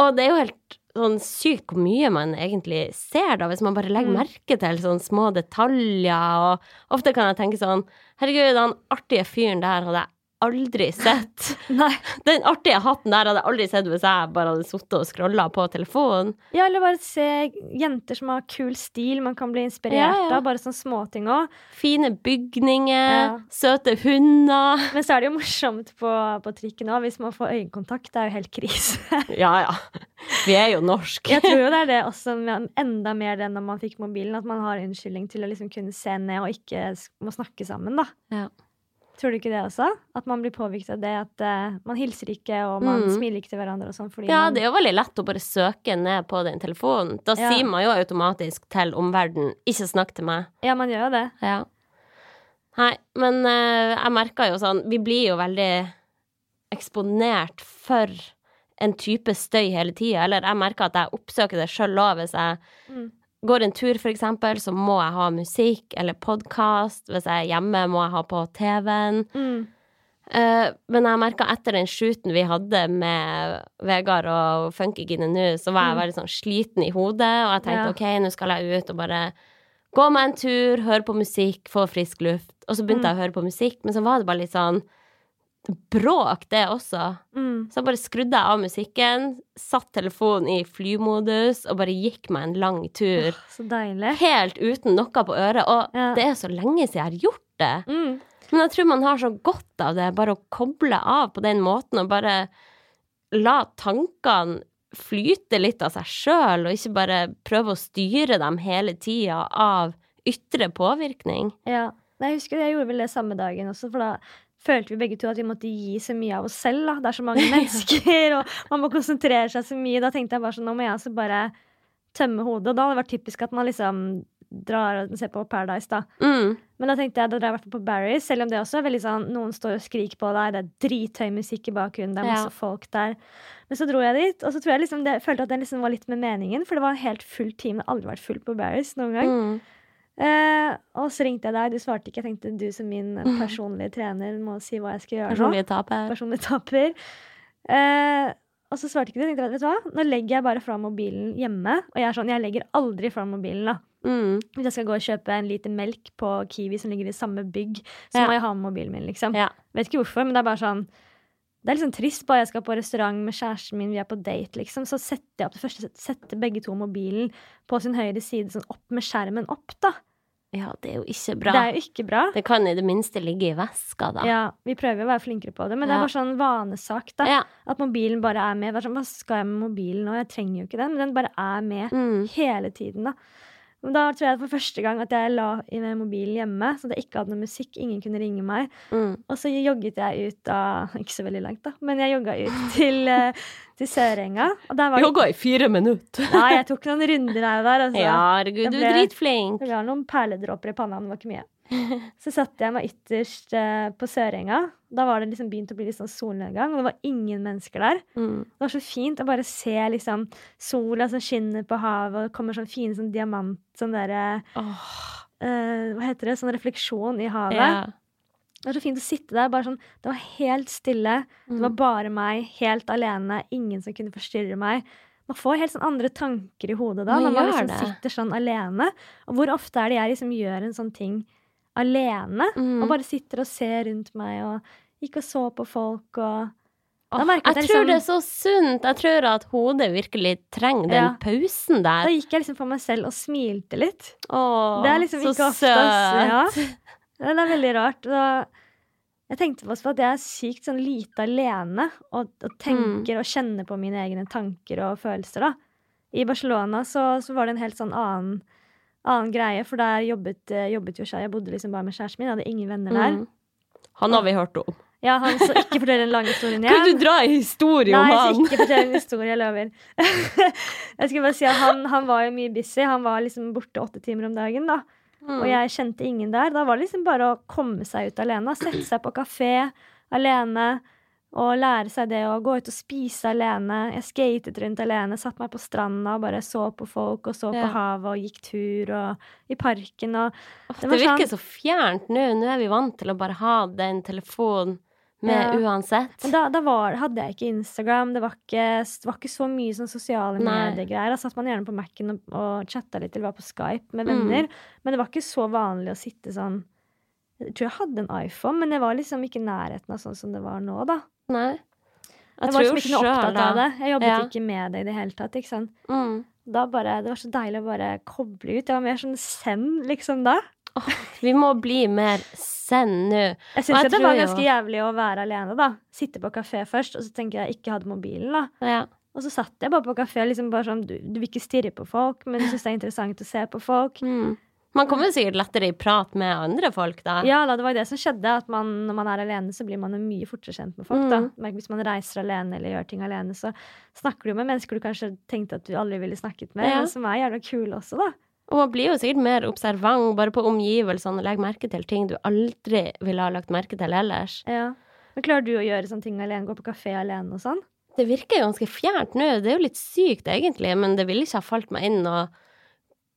Og det er jo helt sånn sykt hvor mye man egentlig ser, da, hvis man bare legger Mm. merke til sånne små detaljer. Og ofte kan jeg tenke sånn Herregud, den artige fyren der hadde jeg aldri sett. Den artige hatten der hadde jeg aldri sett hvis jeg bare hadde sittet og scrolla på telefonen. Ja, eller bare se jenter som har kul stil man kan bli inspirert Ja, ja. av. Bare sånne småting òg. Fine bygninger, Ja. søte hunder. Men så er det jo morsomt på, på trikken òg, hvis man får øyekontakt. Det er jo helt krise. Ja, ja. Vi er jo norsk. Jeg tror jo det er det også, enda mer det når man fikk mobilen, at man har unnskyldning til å liksom kunne se ned og ikke må snakke sammen, da. Ja. Tror du ikke det også? At man blir påvirket av det at uh, man hilser ikke, og man Mm. smiler ikke til hverandre og sånn, fordi Ja, man det er jo veldig lett å bare søke ned på den telefonen. Da Ja. sier man jo automatisk til omverdenen 'ikke snakk til meg'. Ja, man gjør jo det. Ja. Nei, men uh, jeg merka jo sånn Vi blir jo veldig eksponert for en type støy hele tida. Eller jeg merker at jeg oppsøker det sjøl òg. Hvis jeg Mm. Går en tur, for eksempel, så må jeg ha musikk eller podkast. Hvis jeg er hjemme, må jeg ha på TV-en. Mm. Uh, men jeg merka etter den shooten vi hadde med Vegard og Funkygine nå, så var jeg Mm. veldig sånn sliten i hodet, og jeg tenkte Ja. OK, nå skal jeg ut og bare gå meg en tur, høre på musikk, få frisk luft. Og så begynte Mm. jeg å høre på musikk, men så var det bare litt sånn bråk, det også. Mm. Så jeg bare skrudde jeg av musikken, satt telefonen i flymodus og bare gikk meg en lang tur. Så deilig. Helt uten noe på øret. Og Ja. det er så lenge siden jeg har gjort det. Mm. Men jeg tror man har så godt av det, bare å koble av på den måten og bare la tankene flyte litt av seg sjøl, og ikke bare prøve å styre dem hele tida av ytre påvirkning. Ja. Jeg husker jeg gjorde vel det samme dagen også, for da følte vi begge to at vi måtte gi så mye av oss selv. da. Det er så mange mennesker, og man må konsentrere seg så mye. Da tenkte jeg bare sånn, nå må jeg altså bare tømme hodet. Og da hadde det vært typisk at man liksom drar og ser på Paradise, da. Mm. Men da tenkte jeg, da drar jeg i hvert fall på Barry's, selv om det også er veldig sånn Noen står og skriker på deg, det er drithøy musikk i bakgrunnen, det er masse Ja. folk der. Men så dro jeg dit, og så tror jeg liksom det, følte at det liksom var litt med meningen, for det var en helt full team. Det har aldri vært fullt på Barry's noen gang. Mm. Eh, og så ringte jeg deg, du svarte ikke. Jeg tenkte du som min personlige trener må si hva jeg skal gjøre. Personlige taper. Personlige taper. Eh, og så svarte ikke du. Jeg tenkte, vet du hva? Nå legger jeg bare fra mobilen hjemme. Og jeg er sånn, jeg legger aldri fra mobilen, da. Mm. Hvis jeg skal gå og kjøpe en liter melk på Kiwi som ligger i samme bygg, så Ja. må jeg ha med mobilen min, liksom. Ja. Vet ikke hvorfor, men det er bare sånn Det er liksom trist. Bare jeg skal på restaurant med kjæresten min, vi er på date, liksom, så setter jeg opp det første Setter begge to mobilen på sin høyre side, sånn opp med skjermen opp, da. Ja, det er jo ikke bra. Det er jo ikke bra. Det kan i det minste ligge i veska, da. Ja, vi prøver å være flinkere på det, men det er bare sånn vanesak, da. Ja. At mobilen bare er med. Sånn, Hva skal jeg med mobilen nå? Jeg trenger jo ikke den, men den bare er med Mm. hele tiden, da. Men da tror jeg for første gang at jeg la mobilen hjemme, så at jeg ikke hadde noe musikk, ingen kunne ringe meg. Mm. Og så jogget jeg ut av Ikke så veldig langt, da, men jeg jogga ut til, eh, til Sørenga. Og der var Jogga i fire minutter. Nei, jeg tok noen runder her og der. Altså. Ja, herregud, du er dritflink. Det var noen perledråper i panna, men det var ikke mye. Så satte jeg meg ytterst eh, på Sørenga. Da var det liksom begynt å bli litt sånn solnedgang, og det var ingen mennesker der. Mm. Det var så fint å bare se liksom sola som skinner på havet, og det kommer sånn fine sånn diamant Sånn derre oh. uh, Hva heter det? Sånn refleksjon i havet. Yeah. Det var så fint å sitte der. bare sånn, Det var helt stille. Det var Mm. bare meg, helt alene. Ingen som kunne forstyrre meg. Man får helt sånn andre tanker i hodet da, Man når man liksom sitter sånn alene. Og hvor ofte er det jeg liksom gjør en sånn ting alene? Mm. Og bare sitter og ser rundt meg og gikk og så på folk og jeg, jeg jeg tror liksom- det er så sunt. Jeg tror at hodet virkelig trenger den Ja. pausen Da gikk jeg liksom for meg selv og smilte litt. Åh, Det er liksom så ikke ofte. Ja. søt. Ja, Det er veldig rart. Og jeg tenkte på at jeg er sykt sånn lite alene og, og tenker og kjenner på mine egne tanker og følelser. da. I Barcelona så, så var det en helt sånn annen, annen greie, for der jobbet, eh, jobbet jo jeg. Jeg bodde liksom bare med kjæresten min, jeg hadde ingen venner der. Mm. Han har vi hørt om. Ja, han så ikke fortell den lange historien Kan du dra en historie om han? Nei, ikke fortell en historie, jeg lover. jeg skulle bare si at han, han var jo mye busy. Han var liksom borte åtte timer om dagen. da. Mm. Og jeg kjente ingen der. Da var det liksom bare å komme seg ut alene. Sette seg på kafé alene. Og lære seg det å gå ut og spise alene. Jeg skatet rundt alene, satt meg på stranda og bare så på folk og så Ja. på havet og gikk tur og i parken og det det, virker sånn- så fjernt nå. Nå er vi vant til å bare ha den telefonen med Ja. uansett. Men da, da var, hadde jeg ikke Instagram, det var ikke, det var ikke så mye sånn sosiale medier-greier. Da satt man gjerne på Mac-en og, og chatta litt eller var på Skype med Mm. venner. Men det var ikke så vanlig å sitte sånn Jeg tror jeg hadde en iPhone, men det var liksom ikke i nærheten av sånn som det var nå, da. Nei. Jeg, Jeg var liksom ikke noe opptatt da. av det. Jeg jobbet Ja. ikke med det i det hele tatt. ikke sant? Mm. Da bare, Det var så deilig å bare koble ut. Jeg var mer sånn zen liksom da. Vi må bli mer zen nå. Jeg syns det var var jo- ganske jævlig å være alene, da. Sitte på kafé først, og så tenker jeg ikke hadde mobilen, da. Ja. Og så satt jeg bare på kafé liksom bare sånn, du, du vil ikke stirre på folk, men du syns det er interessant å se på folk. Mm. Man kommer sikkert lettere i prat med andre folk da. Ja da, det var jo det som skjedde, at man, når man er alene, så blir man jo mye fortere kjent med folk. Mm. da. Hvis man reiser alene eller gjør ting alene, så snakker du med mennesker du kanskje tenkte at du aldri ville snakket med, Ja. som er jævla kule også, da. Og man blir jo sikkert mer observant bare på omgivelsene og legger merke til ting du aldri ville ha lagt merke til ellers. Ja. Men klarer du å gjøre sånne ting alene? Gå på kafé alene og sånn? Det virker jo ganske fjernt nå. Det er jo litt sykt, egentlig, men det ville ikke ha falt meg inn og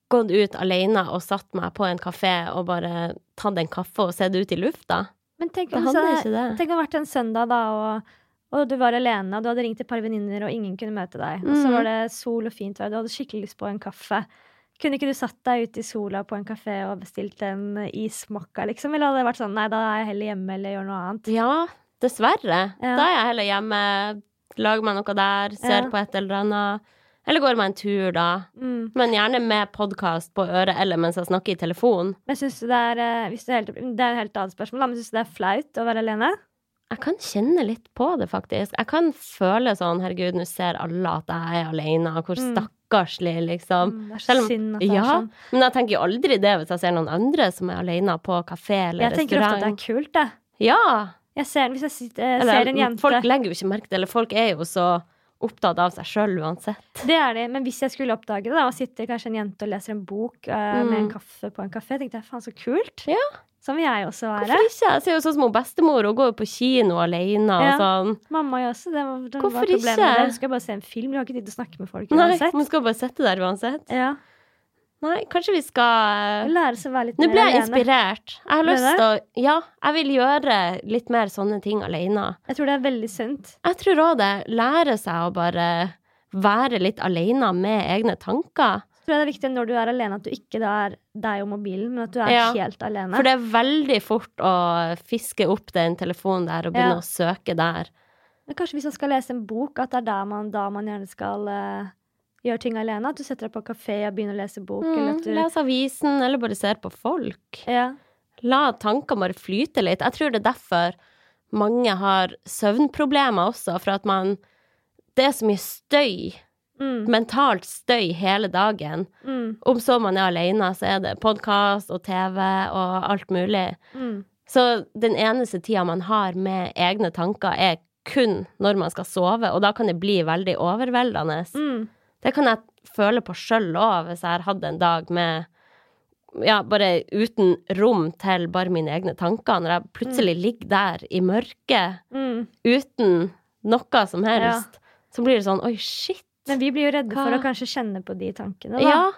gått ut alene og satt meg på en kafé og bare tatt en kaffe og sett ut i lufta. Men tenk Det om hadde så- ikke det. Tenk om det hadde vært en søndag, da, og, og du var alene, og du hadde ringt et par venninner, og ingen kunne møte deg. Og så var det sol og fint vær, du hadde skikkelig lyst på en kaffe. Kunne ikke du satt deg ute i sola på en kafé og bestilt en ismakka, liksom? Eller hadde det vært sånn, nei, da er jeg heller hjemme eller gjør noe annet? Ja, dessverre. Ja. Da er jeg heller hjemme, lager meg noe der, ser Ja. på et eller annet. Eller går meg en tur, da. Mm. Men gjerne med podkast på øret eller mens jeg snakker i telefon. Men synes det er eh, det, er helt, det er et helt annet spørsmål, men syns du det er flaut å være alene? Jeg kan kjenne litt på det, faktisk. Jeg kan føle sånn Herregud, nå ser alle at jeg er alene, hvor Mm. stakkarslig, liksom. Mm, det er så Selv om- synd at det er sånn. men jeg tenker jo aldri det hvis jeg ser noen andre som er alene på kafé eller Jeg tenker ofte at det er kult, det. Ja. Jeg ser, hvis jeg sitter, eh, Eller, ser en jente Folk legger jo ikke merke til Eller folk er jo så opptatt av seg sjøl uansett. Det er de, men hvis jeg skulle oppdage det, da, og sitter kanskje en jente og leser en bok eh, med en Mm. kaffe på en kafé, tenkte jeg faen, så kult. Ja. Sånn vil jeg også være. Hvorfor ikke? Jeg ser jo sånn som hun bestemor, hun går jo på kino alene og sånn. Mamma gjør også det. Var, det Hvorfor var ikke? Hun skal bare se en film, hun har ikke tid til å snakke med folk Nei, hun skal bare sitte der uansett. Ja. Nei, kanskje vi skal Lære seg å være litt Nå mer ble jeg alene. inspirert. Jeg har lyst til å Ja, jeg vil gjøre litt mer sånne ting alene. Jeg tror det er veldig sunt. Jeg tror òg det. Lære seg å bare være litt alene med egne tanker. Jeg tror det er viktig når du er alene, at du ikke er deg og mobilen, men at du er Ja. helt alene. For det er veldig fort å fiske opp den telefonen der og begynne Ja. å søke der. Men kanskje hvis man skal lese en bok, at det er der man, da man gjerne skal eh, gjøre ting alene. At du setter deg på kafé og begynner å lese bok. eller Mm, at du, Les avisen, eller bare ser på folk. ja. La tankene bare flyte litt. Jeg tror det er derfor mange har søvnproblemer også, for at man Det er så mye støy, Mm, mentalt støy, hele dagen. mm, Om så man er alene, så er det podkast og TV og alt mulig. mm. Så den eneste tida man har med egne tanker, er kun når man skal sove, og da kan det bli veldig overveldende. Mm. Det kan jeg føle på sjøl òg, hvis jeg har hatt en dag med ja, bare uten rom til bare mine egne tanker. Når jeg plutselig ligger der i mørket Mm. uten noe som helst, så blir det sånn oi, shit. Men vi blir jo redde for å kanskje kjenne på de tankene, da. Ja,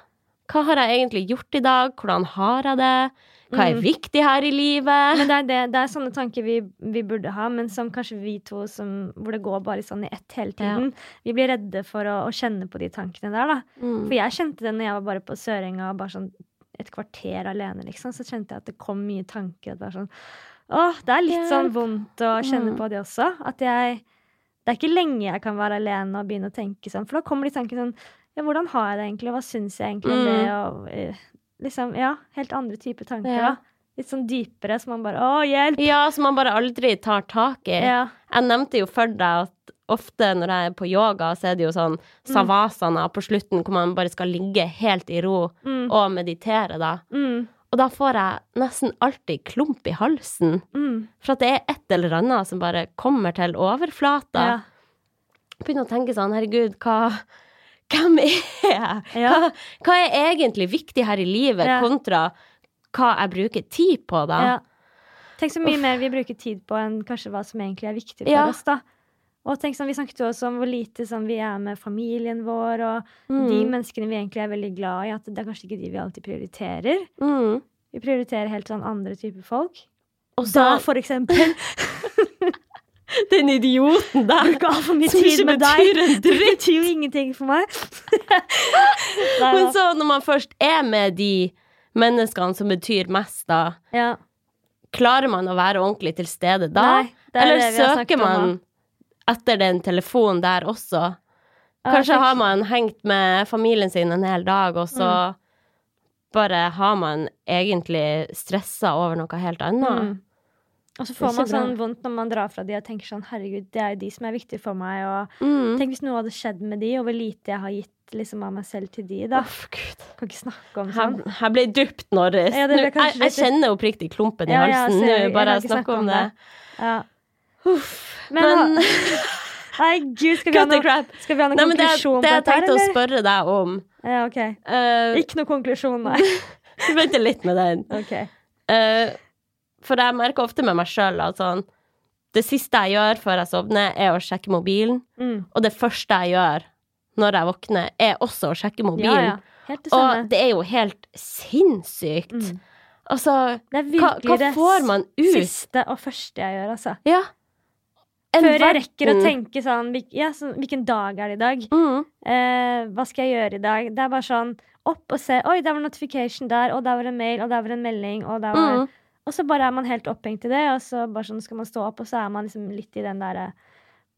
hva har jeg egentlig gjort i dag? Hvordan har jeg det? Hva er Mm. viktig her i livet? Men det er, det, det er sånne tanker vi, vi burde ha, men som kanskje vi to som, hvor det går bare sånn i ett hele tiden. Vi blir redde for å, å kjenne på de tankene der, da. Mm. For jeg kjente det når jeg var bare på Sørenga, bare sånn et kvarter alene, liksom. Så kjente jeg at det kom mye tanker. Det sånn Åh, det er litt sånn vondt å kjenne Mm. på det også. At jeg Det er ikke lenge jeg kan være alene og begynne å tenke sånn, for da kommer de tankene sånn Ja, hvordan har jeg det egentlig, hva syns jeg egentlig om Mm. det, og eh, liksom Ja, helt andre typer tanker, Ja. Litt sånn dypere, så man bare Å, hjelp! Ja, som man bare aldri tar tak i. Ja. Jeg nevnte jo for deg at ofte når jeg er på yoga, så er det jo sånn savasana på slutten, hvor man bare skal ligge helt i ro Mm. og meditere, da. Mm. Og da får jeg nesten alltid klump i halsen. Mm. For at det er et eller annet som bare kommer til overflata. Ja. Begynner å tenke sånn, herregud, hva Hvem er jeg? Ja. Hva, hva er egentlig viktig her i livet, kontra hva jeg bruker tid på, da? Ja. Tenk så mye mer vi bruker tid på enn kanskje hva som egentlig er viktig for oss, da. Og tenk sånn, Vi snakket jo også om hvor lite sånn, vi er med familien vår, og Mm. de menneskene vi egentlig er veldig glad i, at det er kanskje ikke de vi alltid prioriterer. Mm. Vi prioriterer helt sånn andre typer folk. Og Da, for eksempel. den idioten der Bruke altfor mye som tid ikke med deg. betyr en Det dritt. betyr jo ingenting for meg. Nei, Men så når man først er med de menneskene som betyr mest, da, ja. klarer man å være ordentlig til stede da? Nei, er Eller det søker man om, etter den telefonen der også? Kanskje har man hengt med familien sin en hel dag, og så Mm. bare har man egentlig stressa over noe helt annet. Mm. Og så Det får man bra. sånn vondt når man drar fra de og tenker sånn herregud, det er jo de som er viktige for meg, og Mm. tenk hvis noe hadde skjedd med de, og hvor lite jeg har gitt liksom av meg selv til de, da. Oh, Gud. Kan ikke snakke om sånn. Her, jeg ble dypt, Norris. Ja, det jeg, jeg kjenner oppriktig klumpen i Ja, ja, halsen nå, jeg. Jeg bare jeg snakker om det. Ja. Uff. Men, Men, Nei, gud, skal vi ha noe, skal vi ha noen Nei, konklusjon det, det på jeg dette her, tenkte å spørre deg om Ja, ok. uh, Ikke noe konklusjon, nei. Vent litt med den. Ok. Eh, for jeg merker ofte med meg sjøl at sånn Det siste jeg gjør før jeg sovner, er å sjekke mobilen. Mm. Og det første jeg gjør når jeg våkner, er også å sjekke mobilen. ja. Helt det. Og det er jo helt sinnssykt. Mm. Altså, hva, hva får man ut? Det siste og første jeg gjør, altså. Ja. En Før jeg rekker å tenke sånn, ja, sånn Hvilken dag er det i dag? mm. Eh, hva skal jeg gjøre i dag? Det er bare sånn opp og se. Oi, der var notification der, og der var en mail, og der var en melding, og der var Mm. Og så bare er man helt opphengt i det, og så bare sånn skal man stå opp, og så er man liksom litt i den derre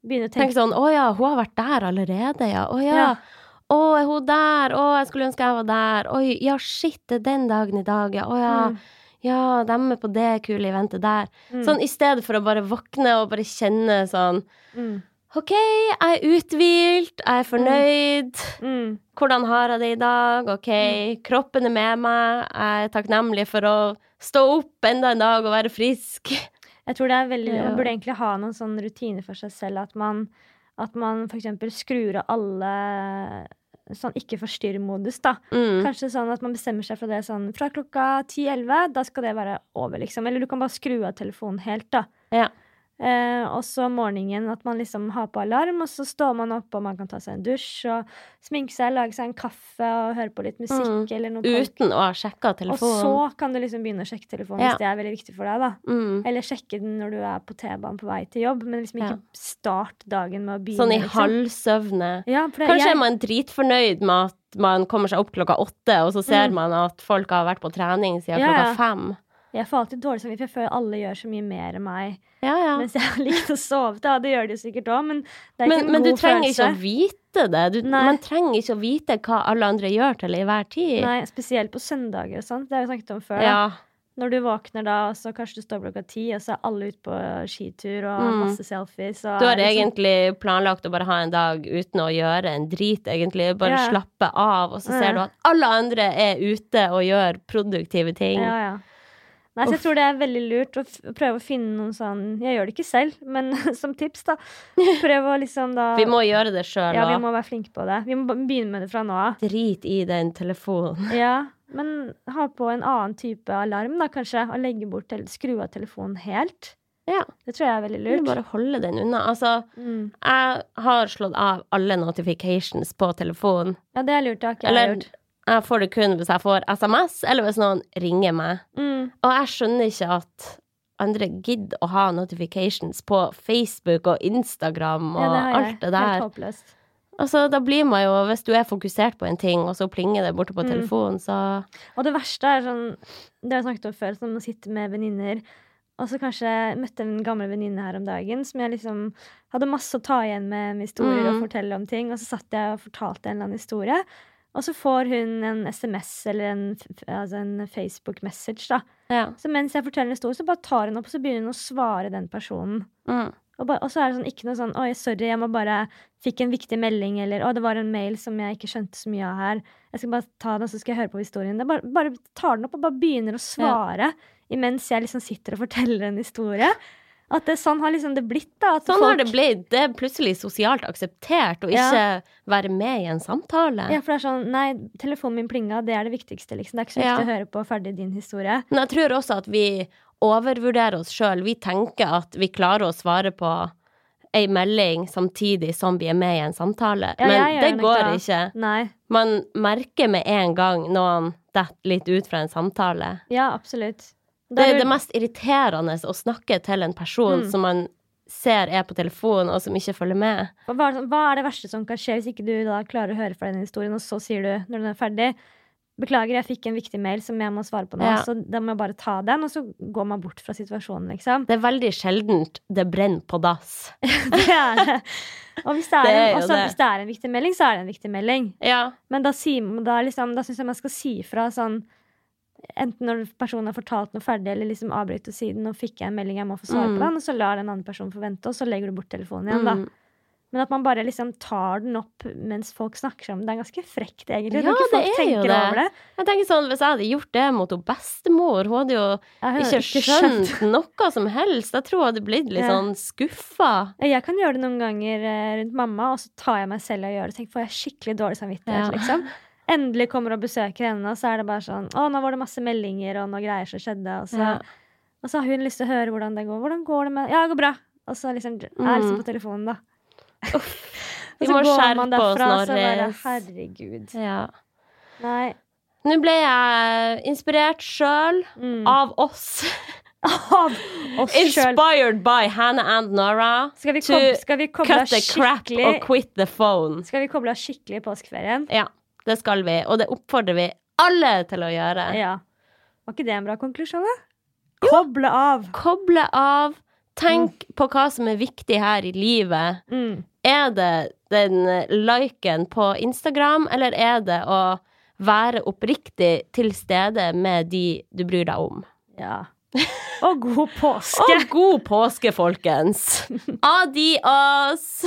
Begynner å Tenk tenke sånn Å ja, hun har vært der allerede, ja. Å ja. Ja. Å, er hun der? Å, jeg skulle ønske jeg var der. Oi, ja, shit, det er den dagen i dag, ja. Å ja. Mm. Ja, de er på det kule eventet der. Mm. Sånn i stedet for å bare våkne og bare kjenne sånn mm. OK, jeg er uthvilt, jeg er fornøyd. Mm. Hvordan har jeg det i dag? OK, kroppen er med meg. Jeg er takknemlig for å stå opp enda en dag og være frisk. Jeg tror det er veldig. Man burde egentlig ha noen sånn rutiner for seg selv. At man, at man eksempel skrur av alle sånn ikke forstyrr-modus, da. Mm. Kanskje sånn at man bestemmer seg for det sånn fra klokka 10-11, da skal det være over, liksom. Eller du kan bare skru av telefonen helt, da. Ja. Eh, og så morgenen at man liksom har på alarm, og så står man opp, og man kan ta seg en dusj og sminke seg, lage seg en kaffe og høre på litt musikk Mm. eller noe. Uten å ha sjekka Og så kan du liksom begynne å sjekke telefonen Ja. hvis det er veldig viktig for deg, da. mm. Eller sjekke den når du er på T-banen på vei til jobb, men liksom ikke Ja. start dagen med å begynne. Sånn i liksom. halvsøvne. Ja, Kanskje jeg, er man dritfornøyd med at man kommer seg opp klokka åtte, og så ser Mm. man at folk har vært på trening siden klokka fem. Jeg får alltid dårlig samvittighet, for jeg føler alle gjør så mye mer enn meg. Ja, ja. Mens jeg har likt å sove. Ja, det gjør de sikkert òg, men det er ikke Men, en men du trenger følelse. ikke å vite det. Du, man trenger ikke å vite hva alle andre gjør til enhver tid. Nei, spesielt på søndager og sånn. Det har vi snakket om før. Ja. Når du våkner da, og så kanskje du står klokka ti, og så er alle ute på skitur og Mm. masse selfies. Og Du har liksom- egentlig planlagt å bare ha en dag uten å gjøre en drit, egentlig. Bare Ja. slappe av, og så ser du at alle andre er ute og gjør produktive ting. Ja, ja. Nei, så jeg tror det er veldig lurt å f prøve å finne noen sånn Jeg gjør det ikke selv, men som tips, da. Prøv å liksom da Vi må gjøre det sjøl Ja, vi må være flinke på det. Vi må begynne med det fra nå av. Drit i den telefonen. Ja, men ha på en annen type alarm, da, kanskje. Og legge bort eller skru av telefonen helt. Ja. Det tror jeg er veldig lurt. Du må bare holde den unna. Altså, Mm. jeg har slått av alle notifications på telefonen. Ja, det er lurt. Det har ikke jeg Eller gjort. Jeg får det kun hvis jeg får SMS, eller hvis noen ringer meg. Mm. Og jeg skjønner ikke at andre gidder å ha notifications på Facebook og Instagram og Ja, det alt det der. Helt håpløst. Altså, da blir man jo, hvis du er fokusert på en ting, og så plinger det borte på Mm. telefonen, så Og det verste er sånn Det har jeg snakket om før, sånn å sitte med venninner. Og så kanskje møtte en gammel venninne her om dagen som jeg liksom hadde masse å ta igjen med, med historier Mm. og fortelle om ting. Og så satt jeg og fortalte en eller annen historie. Og så får hun en SMS eller en, altså en Facebook-message, da. ja. Så mens jeg forteller en historie, så bare tar hun opp, og så begynner hun å svare den personen. Mm. Og, ba, og så er det sånn, ikke noe sånn 'Oi, sorry, jeg må bare Fikk en viktig melding', eller 'Å, det var en mail som jeg ikke skjønte så mye av her'. Jeg skal bare ta den, og så skal jeg høre på historien. Det bare, bare tar den opp og bare begynner å svare imens jeg liksom sitter og forteller en historie. At det, sånn har liksom det blitt, da. At Sånn folk, har det blitt. Det er plutselig sosialt akseptert å Ja. ikke være med i en samtale. Ja, for det er sånn Nei, telefonen min plinga, det er det viktigste, liksom. Det er ikke så Ja. viktig å høre på ferdig din historie. Men jeg tror også at vi overvurderer oss sjøl. Vi tenker at vi klarer å svare på ei melding samtidig som vi er med i en samtale. Ja, Men det går ikke. Nei. Man merker med en gang noen detter litt ut fra en samtale. Ja, absolutt. Det er det mest irriterende å snakke til en person Mm. som man ser er på telefonen, og som ikke følger med. Hva, hva- er det verste som kan skje hvis ikke du da klarer å høre fra den historien, og så sier du når den er ferdig Beklager, jeg fikk en viktig mail som jeg må svare på nå, Ja. så da må jeg bare ta den, og så går man bort fra situasjonen, liksom. Det er veldig sjeldent det brenner på dass. Det er det. Og hvis det er, Det er en, også, det. hvis det er en viktig melding, så er det en viktig melding. Ja. Men da, sier da, liksom, da syns jeg man skal si fra sånn Enten når personen har fortalt noe ferdig, eller liksom avbryter og si Nå fikk jeg en melding, jeg må få svare Mm. på den, og så lar den andre personen få vente, og så legger du bort telefonen igjen, da. Mm. Men at man bare liksom tar den opp mens folk snakker sammen. Det er ganske frekt, egentlig. Ja, det er jo det. det. Jeg tenker sånn, Hvis jeg hadde gjort det mot hun bestemor Hun hadde jo ikke skjønt noe som helst. Jeg tror hun hadde blitt litt Ja. sånn skuffa. Jeg kan gjøre det noen ganger eh, rundt mamma, og så tar jeg meg selv i å gjøre det. Tenk, får jeg skikkelig dårlig samvittighet, Ja. liksom. Endelig kommer og besøker henne, og så er det bare sånn Å, nå var det masse meldinger og noe greier som skjedde. Og så, Ja. og så har hun lyst til å høre hvordan det går. Hvordan går det med Ja, det går bra. Og så liksom er jeg liksom Mm. på telefonen, da. Vi Og så går man derfra, så bare Herregud. Ja. Nei. Nå ble jeg inspirert sjøl Mm. av oss. Av oss. Inspired by Hannah and Nora Skal vi, kob skal vi koble cut the crap og quit the phone. Skal vi koble oss skikkelig i påskeferien? Ja, det skal vi. Og det oppfordrer vi alle til å gjøre. Ja. Var ikke det en bra konklusjon, da? Koble av. Koble av. Tenk på hva som er viktig her i livet. Mm. Er det den liken på Instagram, eller er det å være oppriktig til stede med de du bryr deg om? Ja. Og god påske. Og god påske, folkens. Adios.